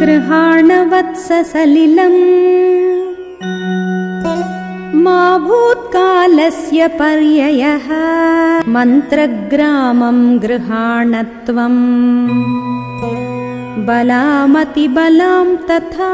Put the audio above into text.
गृहाणवत्ससलिलम्। मा भूत्कालस्य पर्ययः मन्त्रग्रामम् गृहाणत्वम्। बलामतिबलाम् तथा